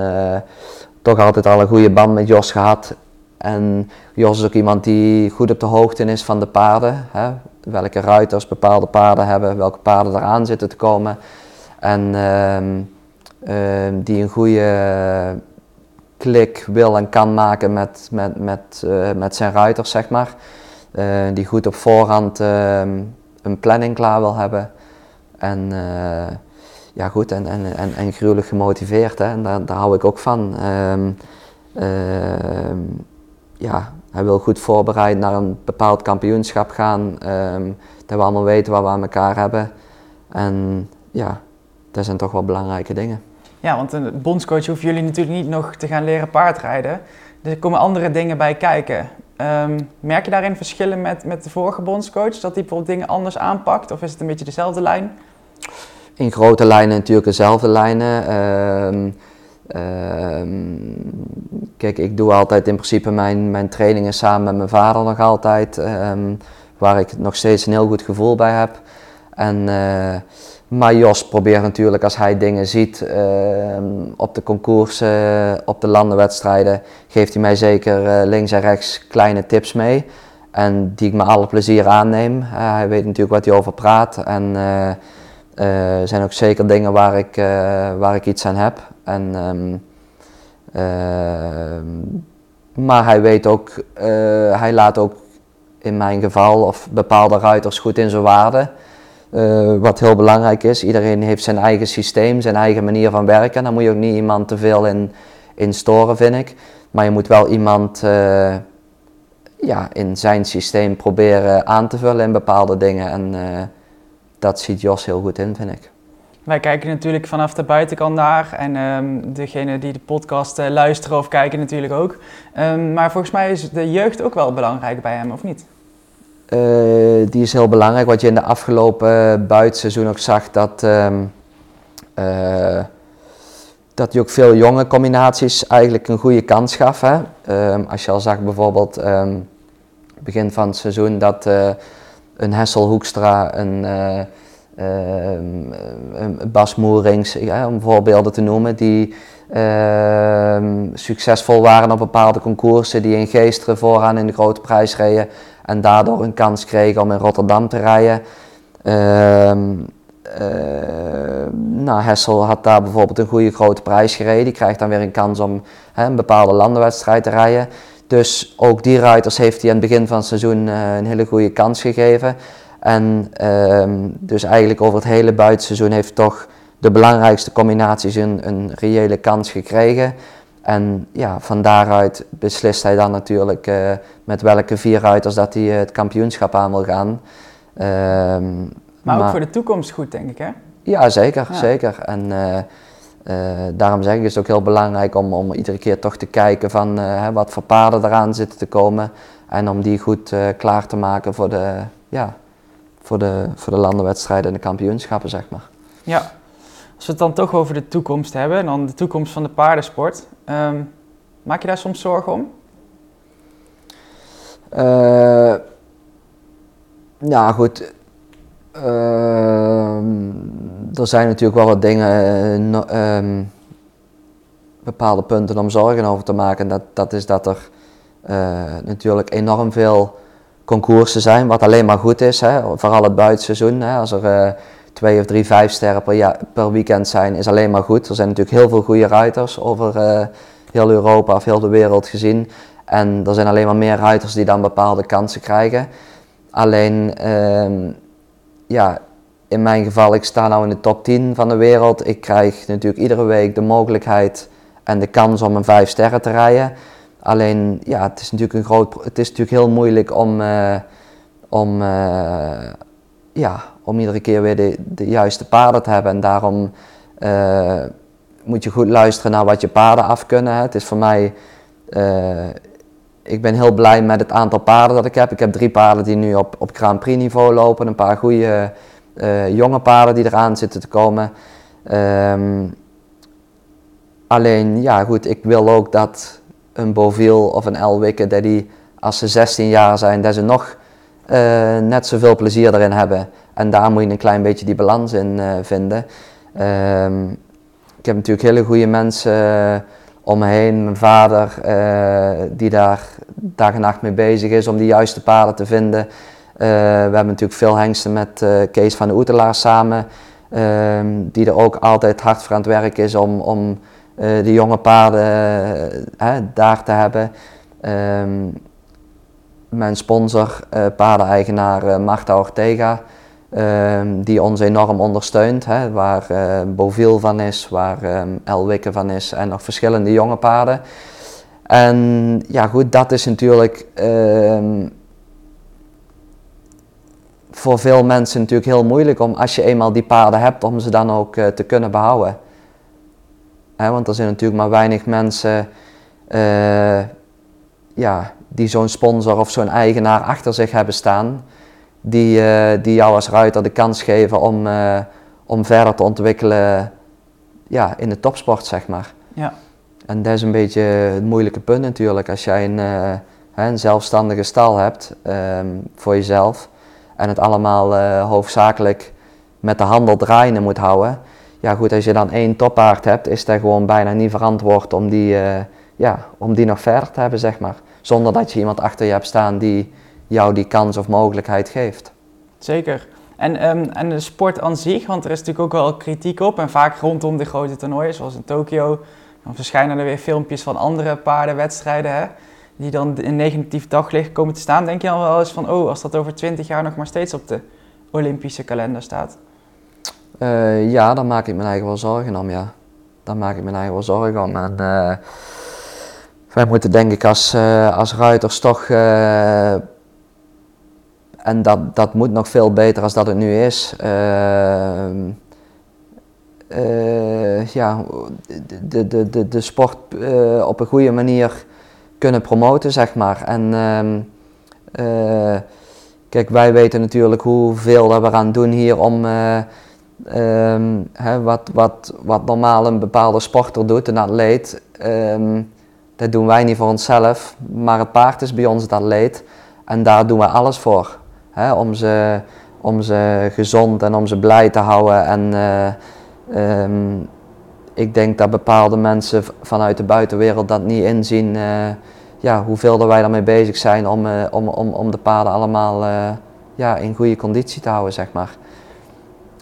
S3: toch altijd al een goede band met Jos gehad. En Jos is ook iemand die goed op de hoogte is van de paarden. Hè? Welke ruiters bepaalde paarden hebben, welke paarden eraan zitten te komen. En uh, uh, die een goede klik wil en kan maken met, met, met, uh, met zijn ruiters, zeg maar. Eh, die goed op voorhand ehm, een planning klaar wil hebben. En eh, ja, goed, en, en, en, en gruwelijk gemotiveerd. Hè? En daar, daar hou ik ook van. Ja, hij wil goed voorbereid naar een bepaald kampioenschap gaan. Dat we allemaal weten wat we aan elkaar hebben. En ja, dat zijn toch wel belangrijke dingen.
S2: Ja, want een bondscoach hoeven jullie natuurlijk niet nog te gaan leren paardrijden. Dus er komen andere dingen bij kijken. Um, merk je daarin verschillen met, met de vorige bondscoach? Dat hij bijvoorbeeld dingen anders aanpakt? Of is het een beetje dezelfde lijn?
S3: In grote lijnen natuurlijk dezelfde lijnen. Um, Um, kijk, ik doe altijd in principe mijn, mijn trainingen samen met mijn vader nog altijd, waar ik nog steeds een heel goed gevoel bij heb. En, uh, maar Jos probeert natuurlijk als hij dingen ziet uh, op de concoursen, op de landenwedstrijden, geeft hij mij zeker uh, links en rechts kleine tips mee. En die ik met alle plezier aanneem. hij weet natuurlijk wat hij over praat. En er zijn ook zeker dingen waar ik, waar ik iets aan heb. En, um, uh, maar hij weet ook, hij laat ook in mijn geval of bepaalde ruiters goed in zijn waarde. Uh, wat heel belangrijk is. Iedereen heeft zijn eigen systeem, zijn eigen manier van werken. Daar moet je ook niet iemand te veel in, in storen, vind ik. Maar je moet wel iemand ja, in zijn systeem proberen aan te vullen in bepaalde dingen. En dat ziet Jos heel goed in, vind ik.
S2: Wij kijken natuurlijk vanaf de buitenkant naar en um, degene die de podcast luisteren of kijken natuurlijk ook. Um, maar volgens mij is de jeugd ook wel belangrijk bij hem, of niet?
S3: Uh, die is heel belangrijk. Wat je in de afgelopen buitenseizoen ook zag, dat, um, uh, dat hij ook veel jonge combinaties eigenlijk een goede kans gaf. Hè? als je al zag bijvoorbeeld begin van het seizoen dat uh, een Hessel Hoekstra, een Ehm, Bas Moerings, ja, om voorbeelden te noemen, die ehm, succesvol waren op bepaalde concoursen, die in Geesteren vooraan in de grote prijs reden en daardoor een kans kregen om in Rotterdam te rijden. Uh, nou, Hessel had daar bijvoorbeeld een goede grote prijs gereden. Die krijgt dan weer een kans om hè, een bepaalde landenwedstrijd te rijden. Dus ook die ruiters heeft hij aan het begin van het seizoen uh, een hele goede kans gegeven. En dus eigenlijk over het hele buitenseizoen heeft toch de belangrijkste combinaties een, een reële kans gekregen. En ja, van daaruit beslist hij dan natuurlijk uh, met welke vier ruiters dat hij het kampioenschap aan wil gaan.
S2: Um, maar, ook voor de toekomst goed, denk ik, hè?
S3: Ja, zeker. Ja. zeker. En uh, daarom zeg ik, is het ook heel belangrijk om, om iedere keer toch te kijken van wat voor paarden eraan zitten te komen. En om die goed klaar te maken voor de, ja, voor de, voor de landenwedstrijden en de kampioenschappen, zeg maar.
S2: Ja, als we het dan toch over de toekomst hebben, en dan de toekomst van de paardensport. Um, maak je daar soms zorgen om?
S3: Uh, ja, goed. Uh, er zijn natuurlijk wel wat dingen, uh, um, bepaalde punten om zorgen over te maken. Dat, dat is dat er eh, natuurlijk enorm veel concoursen zijn, wat alleen maar goed is. Hè? Vooral het buitenseizoen. Hè? Als er twee of drie, vijf sterren per, per weekend zijn, is alleen maar goed. Er zijn natuurlijk heel veel goede ruiters over uh, heel Europa of heel de wereld gezien. En er zijn alleen maar meer ruiters die dan bepaalde kansen krijgen. Alleen, uh, ja, in mijn geval, ik sta nou in de top 10 van de wereld. Ik krijg natuurlijk iedere week de mogelijkheid en de kans om een vijf sterren te rijden. Alleen, ja, het is natuurlijk, een groot, het is natuurlijk heel moeilijk om, uh, om, uh, ja, om iedere keer weer de, de juiste paarden te hebben. En daarom uh, moet je goed luisteren naar wat je paarden af kunnen. Hè. Het is voor mij, ik ben heel blij met het aantal paarden dat ik heb. Ik heb drie paarden die nu op, op Grand Prix niveau lopen. Een paar goede jonge paarden die eraan zitten te komen. Um, alleen, ja goed, ik wil ook dat een Boviel of een Elwikke, dat die als ze 16 jaar zijn, dat ze nog uh, net zoveel plezier erin hebben. En daar moet je een klein beetje die balans in uh, vinden. Uh, ik heb natuurlijk hele goede mensen uh, om me heen. Mijn vader, die daar dag en nacht mee bezig is om die juiste paden te vinden. we hebben natuurlijk veel hengsten met Kees van de Oetelaar samen. Ehm, die er ook altijd hard voor aan het werk is om, om de jonge paarden daar te hebben. Um, mijn sponsor, uh, paardeneigenaar Marta Ortega, um, die ons enorm ondersteunt. Hè, waar uh, Bovil van is, waar um, Elwikke van is en nog verschillende jonge paarden. En ja goed, dat is natuurlijk voor veel mensen natuurlijk heel moeilijk om als je eenmaal die paarden hebt, om ze dan ook te kunnen behouden want er zijn natuurlijk maar weinig mensen ja, die zo'n sponsor of zo'n eigenaar achter zich hebben staan. Die, uh, die jou als ruiter de kans geven om, uh, om verder te ontwikkelen ja, in de topsport, zeg maar. Ja. En dat is een beetje het moeilijke punt natuurlijk. Als jij een, een zelfstandige stal hebt um, voor jezelf en het allemaal hoofdzakelijk met de handel draaiende moet houden ja goed, als je dan één toppaard hebt, is dat gewoon bijna niet verantwoord om die, ja, om die nog verder te hebben, zeg maar. Zonder dat je iemand achter je hebt staan die jou die kans of mogelijkheid geeft.
S2: Zeker. En, um, en de sport aan zich, want er is natuurlijk ook wel kritiek op. En vaak rondom de grote toernooien, zoals in Tokio, dan verschijnen er weer filmpjes van andere paardenwedstrijden. Hè, die dan in negatief daglicht komen te staan. Denk je dan wel eens van, oh, als dat over twintig jaar nog maar steeds op de Olympische kalender staat?
S3: Uh, ja, daar maak ik mijn eigen wel zorgen om, ja. Daar maak ik mijn eigen wel zorgen om. En uh, wij moeten denk ik als, uh, als ruiters toch... en dat, dat moet nog veel beter als dat het nu is. eh, ja, de, de, de, de sport eh, op een goede manier kunnen promoten, zeg maar. En ehm, eh, kijk, wij weten natuurlijk hoeveel dat we aan doen hier om ehm, hè, wat, wat, wat normaal een bepaalde sporter doet, een atleet. Ehm, dat doen wij niet voor onszelf, maar het paard is bij ons het atleet. En daar doen we alles voor. Hè, om, ze, om ze gezond en om ze blij te houden. En Ehm, ik denk dat bepaalde mensen vanuit de buitenwereld dat niet inzien. Uh, ja, hoeveel wij daarmee bezig zijn om, uh, om, om, om de paden allemaal ja, in goede conditie te houden, zeg maar.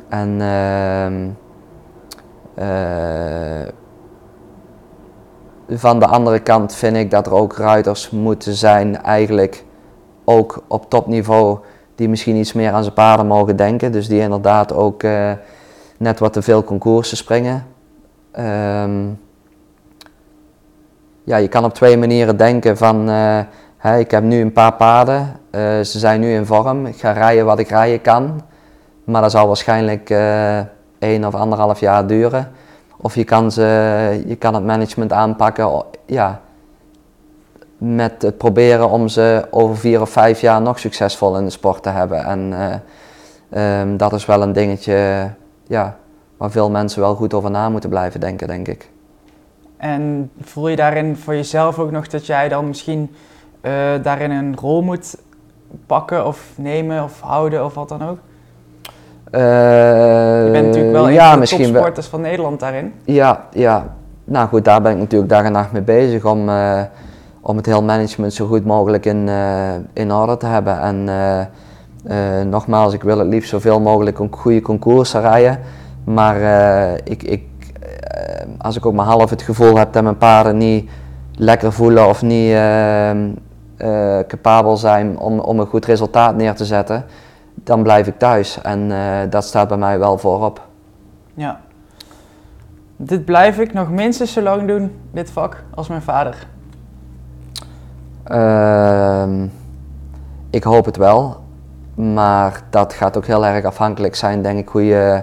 S3: En ehm, van de andere kant vind ik dat er ook ruiters moeten zijn, eigenlijk ook op topniveau, die misschien iets meer aan zijn paden mogen denken. Dus die inderdaad ook net wat te veel concoursen springen. Ehm, ja, je kan op twee manieren denken van, uh, ik heb nu een paar paarden, uh, ze zijn nu in vorm, ik ga rijden wat ik rijden kan. Maar dat zal waarschijnlijk één of anderhalf jaar duren. Of je kan, ze, je kan het management aanpakken ja, met het proberen om ze over vier of vijf jaar nog succesvol in de sport te hebben. En um, dat is wel een dingetje ja, waar veel mensen wel goed over na moeten blijven denken, denk ik.
S2: En voel je daarin voor jezelf ook nog dat jij dan misschien uh, daarin een rol moet pakken of nemen of houden of wat dan ook? Uh, je bent natuurlijk wel een ja, van de topsporters van Nederland daarin.
S3: Ja, ja. Nou goed, daar ben ik natuurlijk dag en nacht mee bezig om, uh, om het heel management zo goed mogelijk in, in orde te hebben. En nogmaals, ik wil het liefst zoveel mogelijk een goede concoursen rijden. Maar uh, ik, ik, uh, als ik ook maar half het gevoel heb dat mijn paarden niet lekker voelen of niet capabel zijn om, om een goed resultaat neer te zetten, dan blijf ik thuis. En dat staat bij mij wel voorop.
S2: Ja. Dit blijf ik nog minstens zo lang doen, dit vak, als mijn vader.
S3: Ehm, ik hoop het wel. Maar dat gaat ook heel erg afhankelijk zijn, denk ik, hoe je,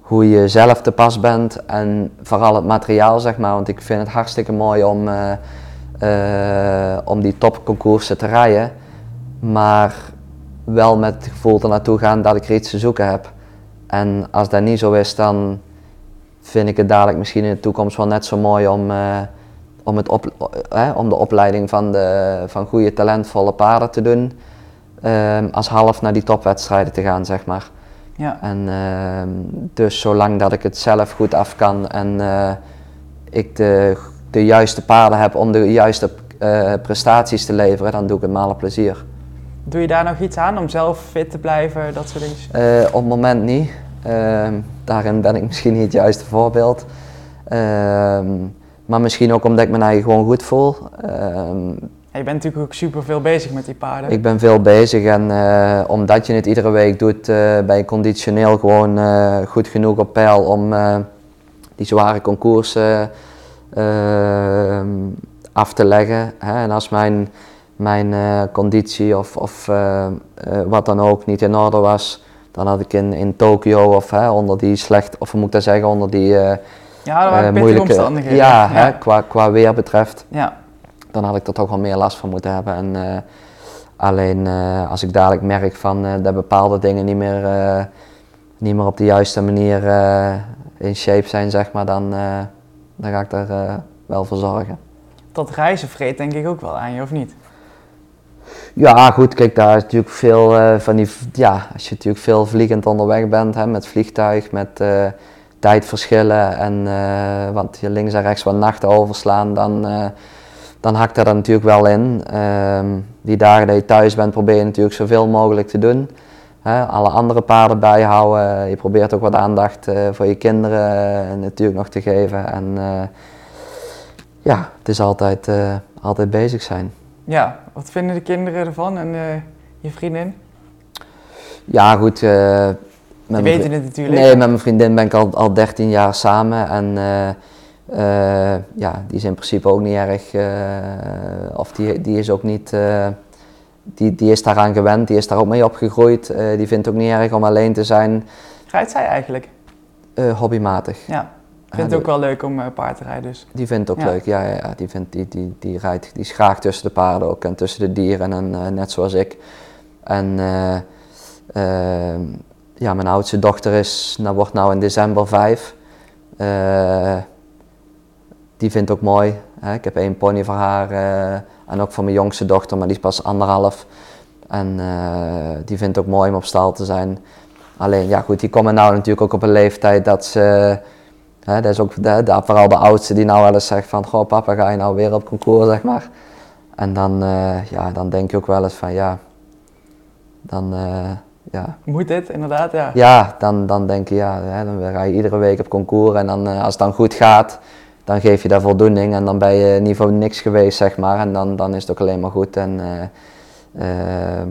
S3: hoe je zelf te pas bent en vooral het materiaal, zeg maar. Want ik vind het hartstikke mooi om, uh, uh, om die topconcoursen te rijden, maar wel met het gevoel er naartoe gaan dat ik er iets te zoeken heb. En als dat niet zo is, dan vind ik het dadelijk misschien in de toekomst wel net zo mooi om, uh, om, het op, om de opleiding van, de, van goede, talentvolle paarden te doen. als half naar die topwedstrijden te gaan, zeg maar. Ja. En uh, dus zolang dat ik het zelf goed af kan en ik de, de juiste paarden heb om de juiste prestaties te leveren, dan doe ik het maar alle plezier.
S2: Doe je daar nog iets aan om zelf fit te blijven, dat soort
S3: dingen? Uh, op het moment niet. Ehm, daarin ben ik misschien niet het juiste voorbeeld. Ehm, maar misschien ook omdat ik me eigen gewoon goed voel
S2: je bent natuurlijk ook super veel bezig met die paarden.
S3: Ik ben veel bezig en uh, omdat je het iedere week doet, uh, ben je conditioneel gewoon goed genoeg op peil om die zware concoursen af te leggen. Hè? En als mijn, mijn conditie of, of wat dan ook niet in orde was, dan had ik in, in Tokio of onder die slecht, of moet ik dat zeggen, onder die
S2: ja, moeilijke omstandigheden.
S3: Ja, ja. Hè, qua, qua weer betreft. Ja dan had ik er toch wel meer last van moeten hebben. En, alleen als ik dadelijk merk van dat bepaalde dingen niet meer, niet meer op de juiste manier in shape zijn, zeg maar, dan, dan ga ik daar wel voor zorgen.
S2: Dat reizen vreet denk ik ook wel aan je, of niet?
S3: Ja, goed, kijk, daar is natuurlijk veel van die, ja, als je natuurlijk veel vliegend onderweg bent, hè, met vliegtuig, met tijdverschillen en, want je links en rechts wat nachten overslaan, dan dan hakt dat er natuurlijk wel in. Ehm, die dagen dat je thuis bent, probeer je natuurlijk zoveel mogelijk te doen. alle andere paarden bijhouden. Je probeert ook wat aandacht voor je kinderen natuurlijk nog te geven. En ja, het is altijd, altijd bezig zijn.
S2: Ja, wat vinden de kinderen ervan en je vriendin?
S3: Ja, goed.
S2: Je weten het natuurlijk.
S3: Nee, met mijn vriendin ben ik al, al 13 jaar samen. En uh, ja, die is in principe ook niet erg, uh, of die, die is ook niet, uh, die, die is daaraan gewend, die is daar ook mee opgegroeid. die vindt het ook niet erg om alleen te zijn.
S2: Rijdt zij eigenlijk?
S3: Hobbymatig.
S2: Ja, vindt het ook wel leuk om uh, paard te rijden dus.
S3: Die vindt het ook leuk, ja, ja, ja. Die, vindt, die, die, die, rijdt, die is graag tussen de paarden ook en tussen de dieren en uh, net zoals ik. En ehm, ja, mijn oudste dochter is, nou, wordt nou in december vijf. die vindt ook mooi. Hè. Ik heb één pony voor haar en ook voor mijn jongste dochter, maar die is pas anderhalf. En die vindt het ook mooi om op stal te zijn. Alleen ja goed, die komen nou natuurlijk ook op een leeftijd dat ze, dat is ook de, de, vooral de oudste die nou wel eens zegt van, goh papa ga je nou weer op concours zeg maar. En dan, uh, ja, dan denk je ook wel eens van ja, dan uh, ja.
S2: Moet dit inderdaad, ja.
S3: Ja, dan, dan denk je ja, hè, dan ga je iedere week op concours en dan uh, als het dan goed gaat, dan geef je daar voldoening en dan ben je niveau niks geweest zeg maar en dan, dan is het ook alleen maar goed. En,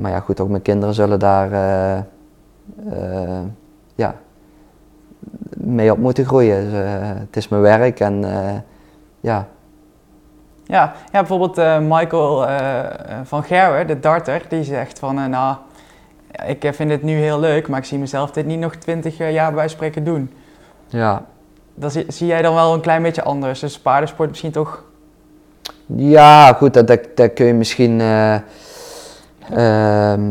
S3: maar ja goed, ook mijn kinderen zullen daar ja, mee op moeten groeien. Dus, uh, het is mijn werk en uh, ja.
S2: Ja, ja, bijvoorbeeld Michael van Gerwer, de darter, die zegt van nou, ik vind het nu heel leuk, maar ik zie mezelf dit niet nog twintig jaar bij spreken doen.
S3: Ja.
S2: Dat zie, zie, jij dan wel een klein beetje anders, dus paardensport misschien toch?
S3: Ja, goed, dat, dat, dat kun je misschien Ehm,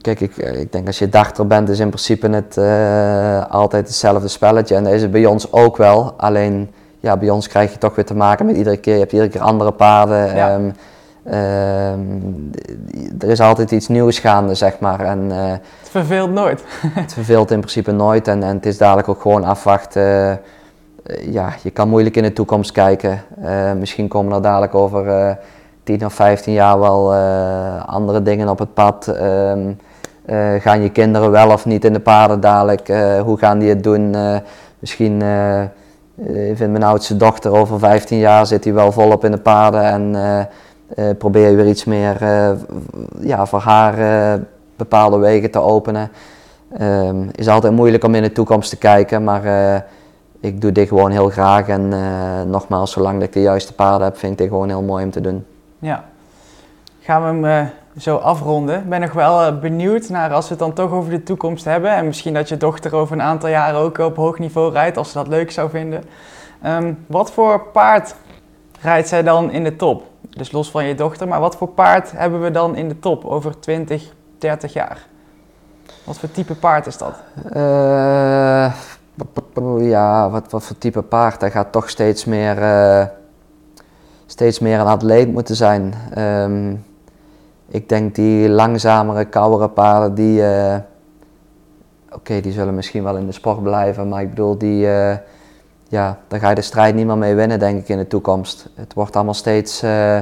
S3: kijk, ik, ik denk als je dachter bent, is in principe het uh, altijd hetzelfde spelletje. En dat is het bij ons ook wel. Alleen ja, bij ons krijg je toch weer te maken met iedere keer. Je hebt iedere keer andere paarden. Ehm, ehm, er is altijd iets nieuws gaande, zeg maar. En, uh,
S2: het verveelt nooit.
S3: het verveelt in principe nooit. En, en het is dadelijk ook gewoon afwachten. Uh, ja, je kan moeilijk in de toekomst kijken. misschien komen er dadelijk over 10 of 15 jaar wel uh, andere dingen op het pad. Um, gaan je kinderen wel of niet in de paarden dadelijk? Uh, hoe gaan die het doen? misschien vindt mijn oudste dochter over 15 jaar zit hij wel volop in de paarden en probeer je weer iets meer ja, voor haar bepaalde wegen te openen. Um, is altijd moeilijk om in de toekomst te kijken, maar ik doe dit gewoon heel graag. En nogmaals, zolang ik de juiste paarden heb, vind ik dit gewoon heel mooi om te doen.
S2: Ja. Gaan we hem uh, zo afronden. Ik ben nog wel uh, benieuwd naar als we het dan toch over de toekomst hebben. En misschien dat je dochter over een aantal jaren ook op hoog niveau rijdt, als ze dat leuk zou vinden. Um, wat voor paard rijdt zij dan in de top? Dus los van je dochter, maar wat voor paard hebben we dan in de top over 20, 30 jaar? Wat voor type paard is dat?
S3: Uh, ja, wat, wat voor type paard? Hij gaat toch steeds meer steeds meer een atleet moeten zijn. Ehm, ik denk die langzamere, koudere paarden, die, uh, oké, die zullen misschien wel in de sport blijven, maar ik bedoel, die, uh, ja, daar ga je de strijd niet meer mee winnen, denk ik, in de toekomst. Het wordt allemaal steeds, uh,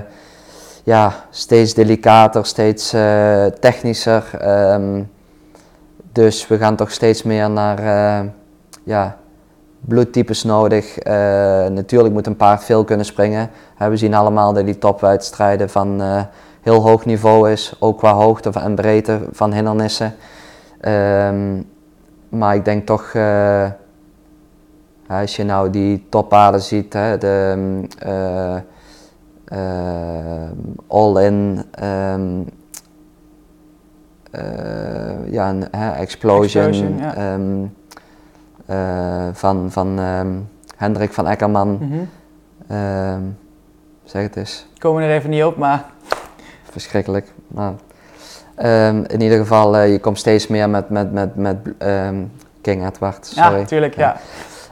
S3: ja, steeds delicater, steeds technischer. Um, dus we gaan toch steeds meer naar, ja, bloedtypes nodig. Uh, natuurlijk moet een paard veel kunnen springen. we zien allemaal dat die topwedstrijden van uh, heel hoog niveau is, ook qua hoogte en breedte van hindernissen. Um, maar ik denk toch, uh, als je nou die toppaarden ziet, hè, de all-in, um, ja, een, explosion, explosion ja. um, van, van um, Hendrik van Eckerman. Mm -hmm. uh, zeg het eens.
S2: Komen er even niet op, maar...
S3: Verschrikkelijk. Maar, um, in ieder geval, uh, je komt steeds meer met, met, met, met King Edward. Sorry.
S2: Ja, tuurlijk, ja.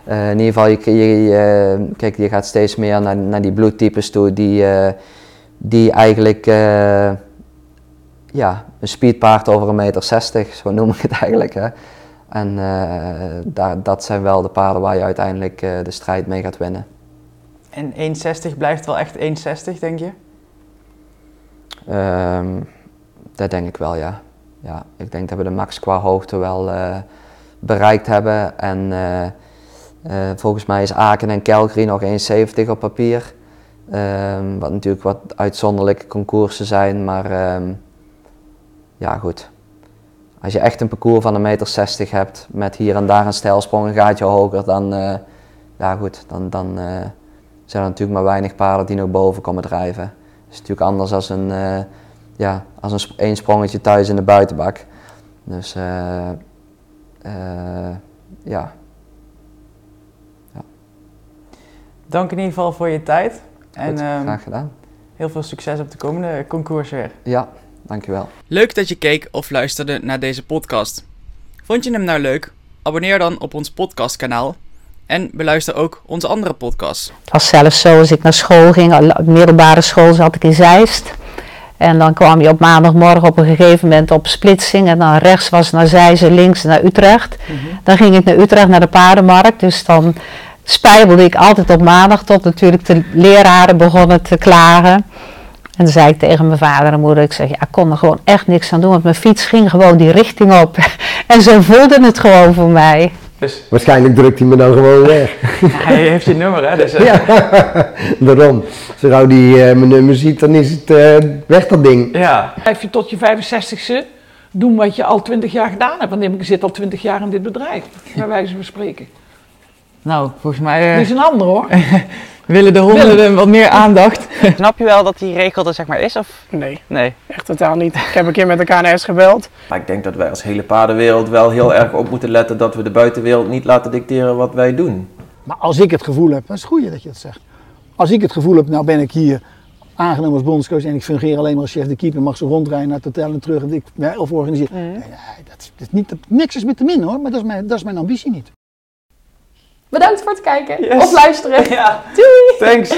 S3: Uh, in ieder geval, je, kijk, je gaat steeds meer naar, naar die bloedtypes toe die, uh, die eigenlijk ja, een speedpaard over een meter 60, zo noem ik het eigenlijk. Hè. En daar, dat zijn wel de paarden waar je uiteindelijk uh, de strijd mee gaat winnen.
S2: En 1,60 blijft wel echt 1,60 denk je?
S3: Um, dat denk ik wel, ja. ja. Ik denk dat we de max qua hoogte wel uh, bereikt hebben. En volgens mij is Aken en Calgary nog 1,70 op papier. Um, wat natuurlijk wat uitzonderlijke concoursen zijn, maar um, ja goed als je echt een parcours van een meter 60 hebt met hier en daar een stijlsprong, een gaatje hoger, dan, uh, ja goed, dan, dan uh, zijn er natuurlijk maar weinig paarden die nog boven komen drijven. Het is natuurlijk anders als een, uh, ja, als een één sprongetje thuis in de buitenbak. Dus ja.
S2: dank in ieder geval voor je tijd. En
S3: Goed,
S2: ehm,
S3: graag gedaan.
S2: heel veel succes op de komende concours weer.
S3: Ja, dankjewel.
S2: Leuk dat je keek of luisterde naar deze podcast. Vond je hem nou leuk? Abonneer dan op ons podcastkanaal en beluister ook onze andere podcasts.
S1: Het was zelfs zo, als ik naar school ging, middelbare school zat ik in Zeist. En dan kwam je op maandagmorgen op een gegeven moment op splitsing. En dan rechts was naar Zeist en links naar Utrecht. Dan ging ik naar Utrecht, naar de paardenmarkt. Dus dan spijbelde ik altijd op maandag tot natuurlijk de leraren begonnen te klagen. En dan zei ik tegen mijn vader en moeder, ik zeg, ja, ik kon er gewoon echt niks aan doen. Want mijn fiets ging gewoon die richting op. En ze voelden het gewoon voor mij.
S2: Dus
S4: Waarschijnlijk drukt hij me dan gewoon weg.
S2: hij heeft je nummer, hè? Dus, eh,
S4: Ja, daarom. Zo gauw die eh, mijn nummer ziet, dan is het eh, weg dat ding.
S2: ja.
S5: Blijf je tot je 65ste doen wat je al 20 jaar gedaan hebt. Want ik zit al 20 jaar in dit bedrijf, bij wijze van spreken.
S2: Nou, volgens mij eh,
S5: Dit is een ander hoor.
S2: Willen de honden wat meer aandacht. Snap je wel dat die regel er zeg maar is? Of?
S6: Nee,
S2: Nee.
S6: echt totaal niet. Ik heb een keer met de KNS gebeld.
S7: Maar ik denk dat wij als hele paardenwereld wel heel erg op moeten letten dat we de buitenwereld niet laten dicteren wat wij doen.
S8: Maar als ik het gevoel heb, dat is het goede dat je dat zegt. Als ik het gevoel heb, nou ben ik hier aangenomen als bondscoach en ik fungeer alleen maar als chef de keeper, mag ze rondrijden naar het hotel en terug en ik, of organiseren. Nee, nee, dat, is- dat is niet, dat, niks is met te min hoor, maar dat is mijn, dat is mijn ambitie niet.
S9: Bedankt voor het kijken
S2: Yes.
S9: of luisteren.
S2: Ja.
S9: Doei!
S2: Thanks.